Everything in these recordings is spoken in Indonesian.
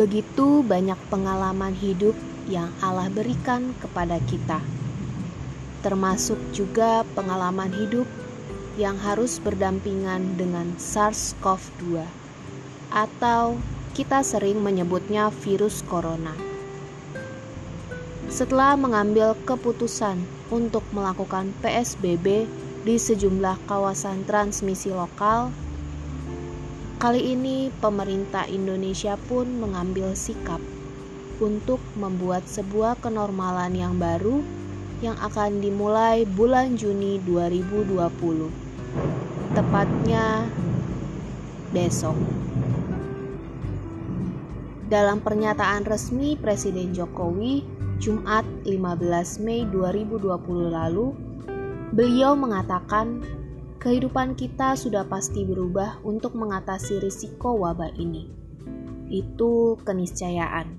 Begitu banyak pengalaman hidup yang Allah berikan kepada kita, termasuk juga pengalaman hidup yang harus berdampingan dengan SARS-CoV-2, atau kita sering menyebutnya virus corona. Setelah mengambil keputusan untuk melakukan PSBB di sejumlah kawasan transmisi lokal, Kali ini, pemerintah Indonesia pun mengambil sikap untuk membuat sebuah kenormalan yang baru yang akan dimulai bulan Juni 2020. Tepatnya besok. Dalam pernyataan resmi Presiden Jokowi Jumat 15 Mei 2020 lalu, beliau mengatakan kehidupan kita sudah pasti berubah untuk mengatasi risiko wabah ini. Itu keniscayaan.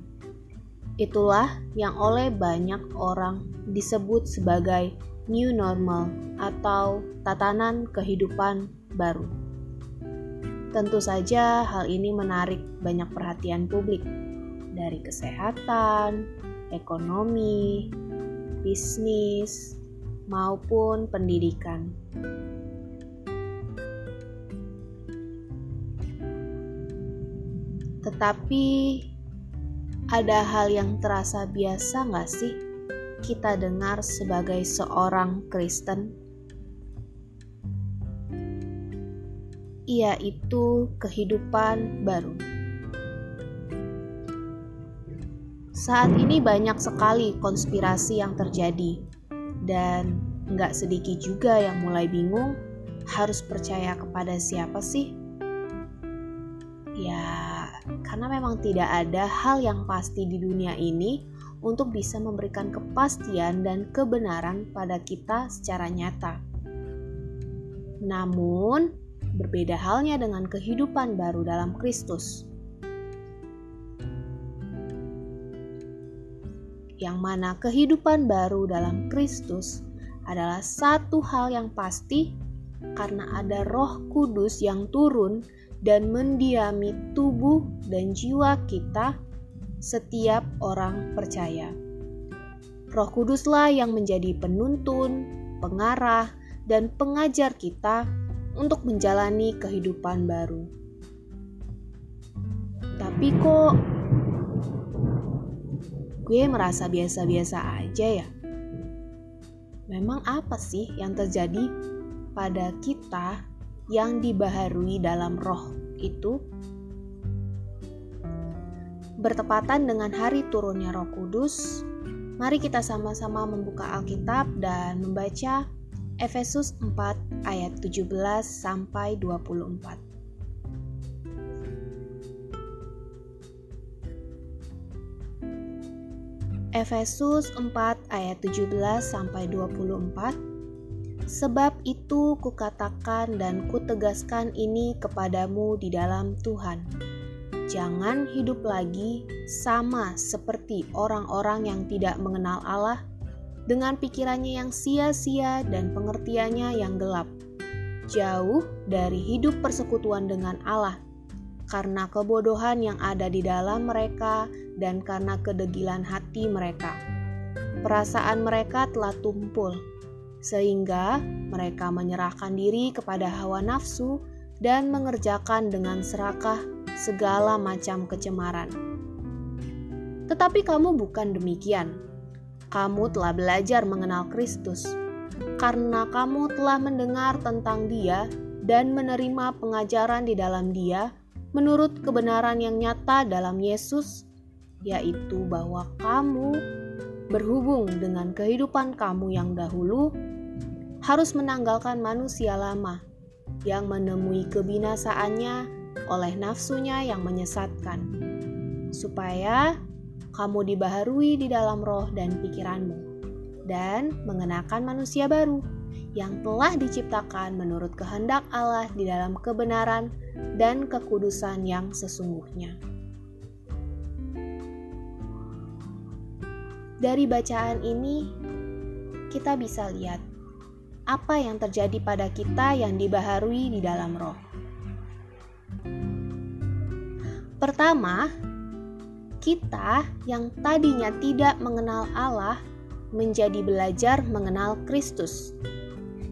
Itulah yang oleh banyak orang disebut sebagai new normal atau tatanan kehidupan baru. Tentu saja hal ini menarik banyak perhatian publik dari kesehatan, ekonomi, bisnis, maupun pendidikan. Tetapi ada hal yang terasa biasa nggak sih kita dengar sebagai seorang Kristen? Yaitu kehidupan baru. Saat ini banyak sekali konspirasi yang terjadi dan nggak sedikit juga yang mulai bingung harus percaya kepada siapa sih? Ya, karena memang tidak ada hal yang pasti di dunia ini untuk bisa memberikan kepastian dan kebenaran pada kita secara nyata. Namun, berbeda halnya dengan kehidupan baru dalam Kristus. Yang mana kehidupan baru dalam Kristus adalah satu hal yang pasti karena ada Roh Kudus yang turun dan mendiami tubuh dan jiwa kita setiap orang percaya. Roh Kuduslah yang menjadi penuntun, pengarah, dan pengajar kita untuk menjalani kehidupan baru. Tapi kok gue merasa biasa-biasa aja ya? Memang apa sih yang terjadi pada kita yang dibaharui dalam roh itu bertepatan dengan hari turunnya Roh Kudus, mari kita sama-sama membuka Alkitab dan membaca Efesus 4 ayat 17 sampai 24. Efesus 4 ayat 17 sampai 24 Sebab itu kukatakan dan kutegaskan ini kepadamu di dalam Tuhan. Jangan hidup lagi sama seperti orang-orang yang tidak mengenal Allah dengan pikirannya yang sia-sia dan pengertiannya yang gelap. Jauh dari hidup persekutuan dengan Allah karena kebodohan yang ada di dalam mereka dan karena kedegilan hati mereka. Perasaan mereka telah tumpul sehingga mereka menyerahkan diri kepada hawa nafsu dan mengerjakan dengan serakah segala macam kecemaran. Tetapi kamu bukan demikian. Kamu telah belajar mengenal Kristus karena kamu telah mendengar tentang Dia dan menerima pengajaran di dalam Dia menurut kebenaran yang nyata dalam Yesus, yaitu bahwa kamu berhubung dengan kehidupan kamu yang dahulu harus menanggalkan manusia lama yang menemui kebinasaannya oleh nafsunya yang menyesatkan, supaya kamu dibaharui di dalam roh dan pikiranmu, dan mengenakan manusia baru yang telah diciptakan menurut kehendak Allah di dalam kebenaran dan kekudusan yang sesungguhnya. Dari bacaan ini, kita bisa lihat apa yang terjadi pada kita yang dibaharui di dalam roh. Pertama, kita yang tadinya tidak mengenal Allah menjadi belajar mengenal Kristus.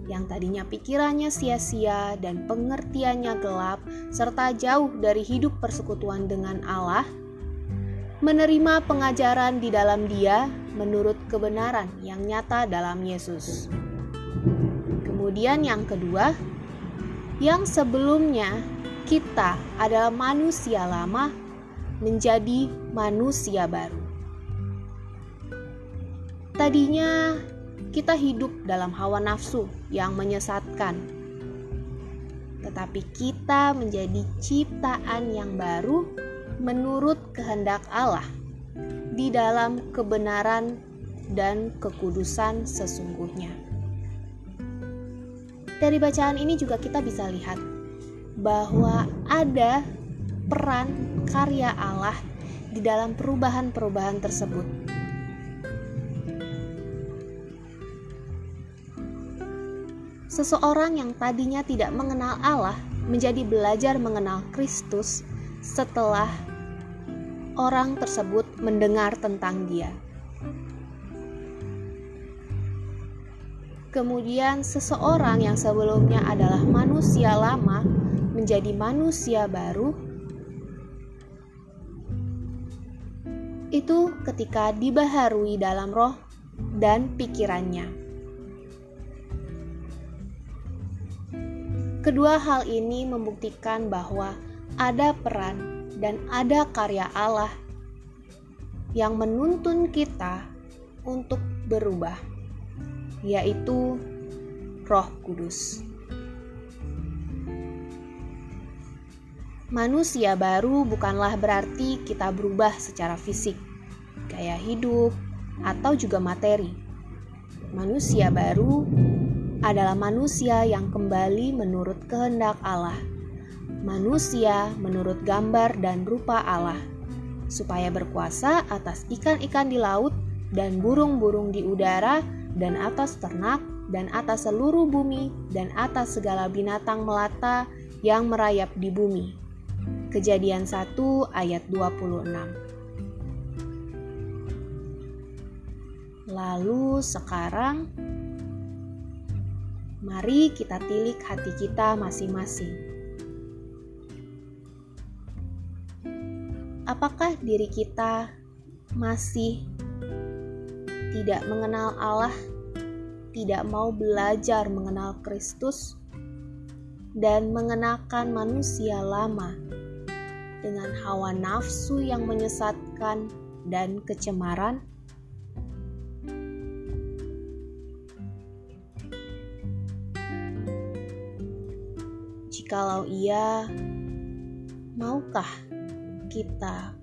Yang tadinya pikirannya sia-sia dan pengertiannya gelap, serta jauh dari hidup persekutuan dengan Allah, menerima pengajaran di dalam Dia menurut kebenaran yang nyata dalam Yesus. Kemudian, yang kedua, yang sebelumnya kita adalah manusia lama menjadi manusia baru. Tadinya kita hidup dalam hawa nafsu yang menyesatkan, tetapi kita menjadi ciptaan yang baru menurut kehendak Allah di dalam kebenaran dan kekudusan sesungguhnya. Dari bacaan ini juga kita bisa lihat bahwa ada peran karya Allah di dalam perubahan-perubahan tersebut. Seseorang yang tadinya tidak mengenal Allah menjadi belajar mengenal Kristus setelah orang tersebut mendengar tentang Dia. Kemudian, seseorang yang sebelumnya adalah manusia lama menjadi manusia baru itu ketika dibaharui dalam roh dan pikirannya. Kedua hal ini membuktikan bahwa ada peran dan ada karya Allah yang menuntun kita untuk berubah, yaitu Roh Kudus. Manusia baru bukanlah berarti kita berubah secara fisik, gaya hidup, atau juga materi. Manusia baru adalah manusia yang kembali menurut kehendak Allah. Manusia menurut gambar dan rupa Allah, supaya berkuasa atas ikan-ikan di laut dan burung-burung di udara dan atas ternak dan atas seluruh bumi dan atas segala binatang melata yang merayap di bumi. Kejadian 1 ayat 26. Lalu sekarang mari kita tilik hati kita masing-masing. Apakah diri kita masih tidak mengenal Allah, tidak mau belajar mengenal Kristus, dan mengenakan manusia lama dengan hawa nafsu yang menyesatkan dan kecemaran? Jikalau iya, maukah kita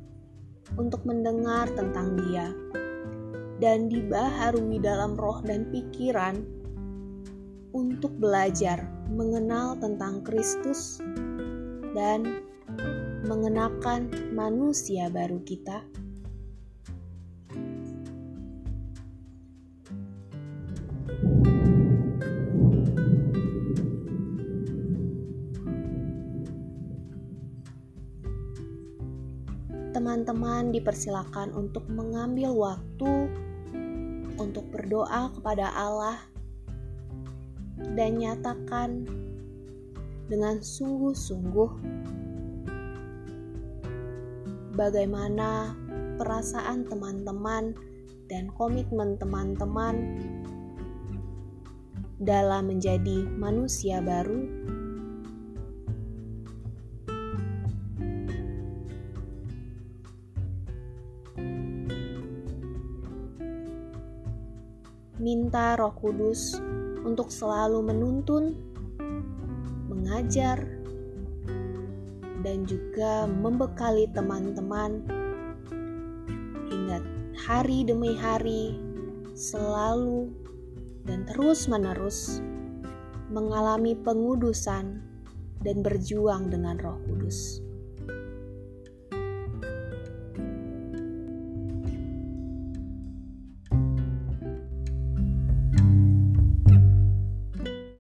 untuk mendengar tentang Dia dan dibaharui dalam roh dan pikiran untuk belajar mengenal tentang Kristus dan mengenakan manusia baru kita? Teman-teman dipersilakan untuk mengambil waktu untuk berdoa kepada Allah dan nyatakan dengan sungguh-sungguh bagaimana perasaan teman-teman dan komitmen teman-teman dalam menjadi manusia baru. Minta Roh Kudus untuk selalu menuntun, mengajar, dan juga membekali teman-teman hingga hari demi hari selalu dan terus-menerus mengalami pengudusan dan berjuang dengan Roh Kudus.